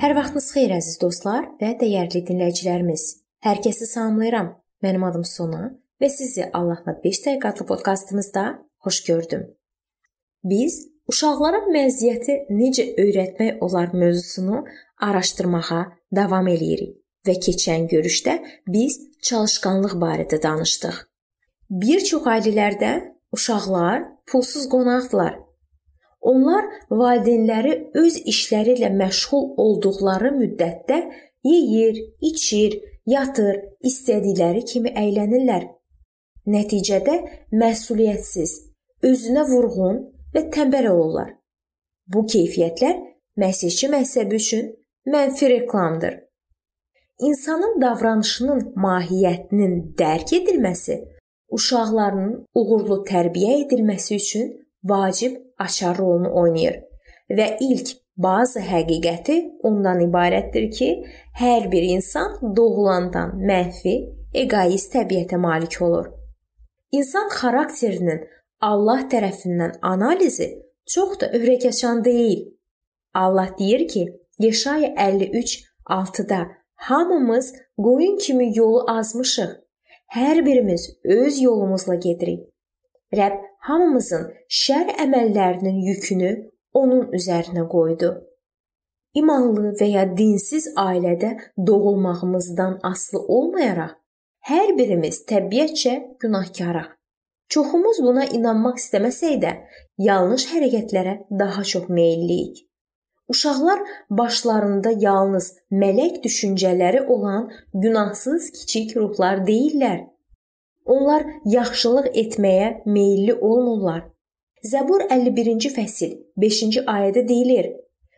Hər vaxtınız xeyir əziz dostlar və dəyərli dinləyicilərimiz. Hər kəsi salamlayıram. Mənim adım Sona və sizi Allahla 5 dəqiqə adlı podkastımızda xoş gördüm. Biz uşaqlara məziyyəti necə öyrətmək olar mövzusunu araşdırmağa davam eləyirik və keçən görüşdə biz çalışqanlıq barədə danışdıq. Bir çox ailələrdə uşaqlar pulsuz qonaqdılar Onlar valideynləri öz işləri ilə məşğul olduqları müddətdə yeyir, içir, yatır, istədikləri kimi əylənirlər. Nəticədə məsuliyyətsiz, özünə vurğun və tənbəl olurlar. Bu keyfiyyətlər məsihçi məzhəbi üçün mənfi reklamdır. İnsanın davranışının mahiyyətinin dərk edilməsi uşaqlarının uğurlu tərbiyə edilməsi üçün vacib açar rolunu oynayır və ilk bazı həqiqəti ondan ibarətdir ki, hər bir insan doğulandan mənfi, egoist təbiətə malik olur. İnsan xarakterinin Allah tərəfindən analizi çox da ürəkaçan deyil. Allah deyir ki, Yeşaya 53:6-da hamımız qoyun kimi yolu azmışıq. Hər birimiz öz yolumuzla gedirik. Rəbb hamımızın şər əməllərinin yükünü onun üzərinə qoydu. İmanlı və ya dinsiz ailədə doğulmağımızdan asılı olmayaraq hər birimiz təbiətcə günahkarıq. Çoxumuz buna inanmaq istəməsək də, yanlış hərəkətlərə daha çox meyllliyik. Uşaqlar başlarında yalnız mələk düşüncələri olan günahsız kiçik ruhlar deyillər. Onlar yaxşılıq etməyə meylli olmurlar. Zəbur 51-ci fəsil 5-ci ayədə deyilir: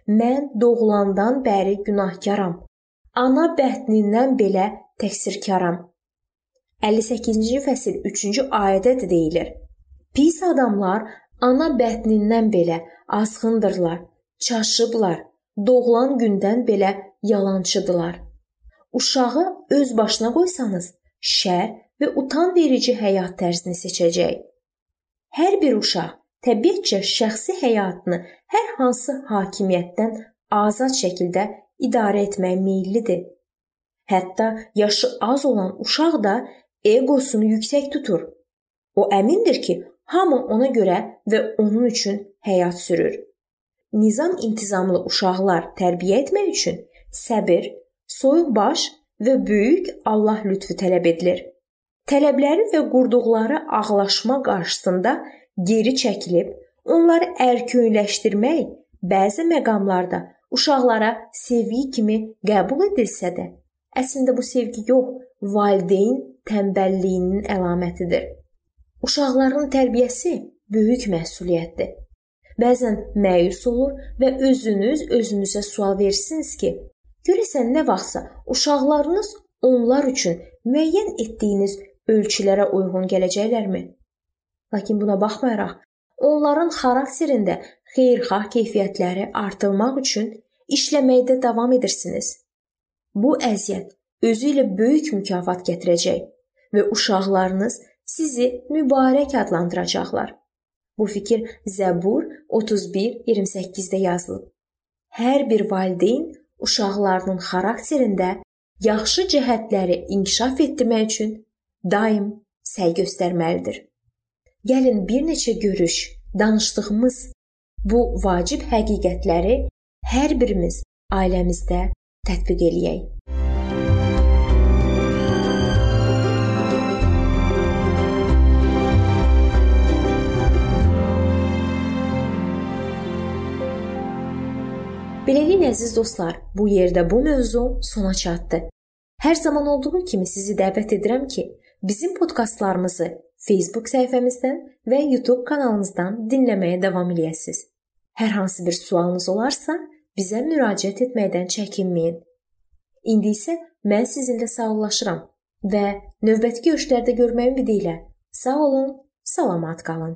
Mən doğulandan bəri günahkaram. Ana bətnindən belə təqsirkaram. 58-ci fəsil 3-cü ayədə də deyilir: Pis adamlar ana bətnindən belə azğındırlar, çaşıblar, doğulan gündən belə yalançıdılar. Uşağı öz başına qoysanız, şər və utanverici həyat tərzini seçəcək. Hər bir uşaq təbiətcə şəxsi həyatını hər hansı hakimiyyətdən azad şəkildə idarə etməyə meyllidir. Hətta yaşı az olan uşaq da eqosunu yüksək tutur. O əmindir ki, hamı ona görə və onun üçün həyat sürür. Nizam intizamlı uşaqlar tərbiyə etmək üçün səbir, soyuq baş və böyük Allah lütfü tələb edilir tələbləri və qurduqları ağlaşma qarşısında geri çəkilib onları ərköyləşdirmək bəzi məqamlarda uşaqlara sevgi kimi qəbul edilsə də, əslində bu sevgi yox, valideyn tənbəlliyinin əlamətidir. Uşaqların tərbiyəsi böyük məsuliyyətdir. Bəzən məyus olur və özünüz özünüzə sual versiniz ki, görəsən nə vaxtsa uşaqlarınız onlar üçün müəyyən etdiyiniz ölçülərə uyğun gələcəklərmi? Lakin buna baxmayaraq, onların xarakterində xeyirxah keyfiyyətləri artırmaq üçün işləməkdə davam edirsiniz. Bu əziyyət özü ilə böyük mükafat gətirəcək və uşaqlarınız sizi mübarək adlandıracaqlar. Bu fikir Zəbur 31:28-də yazılıb. Hər bir valideyn uşaqlarının xarakterində yaxşı cəhətləri inkişaf etdirmək üçün daim səy göstərməlidir. Gəlin bir neçə görüş, danışdığımız bu vacib həqiqətləri hər birimiz ailəmizdə tətbiq eləyək. Beləliklə əziz dostlar, bu yerdə bu mövzu sona çatdı. Hər zaman olduğu kimi sizi dəvət edirəm ki, Bizim podkastlarımızı Facebook səhifəmizdən və YouTube kanalımızdan dinləməyə davam eləyəsiniz. Hər hansı bir sualınız olarsa, bizə müraciət etməkdən çəkinməyin. İndi isə mən sizinlə sağollaşıram və növbəti görüşlərdə görməyi ümidi ilə sağ olun, salamat qalın.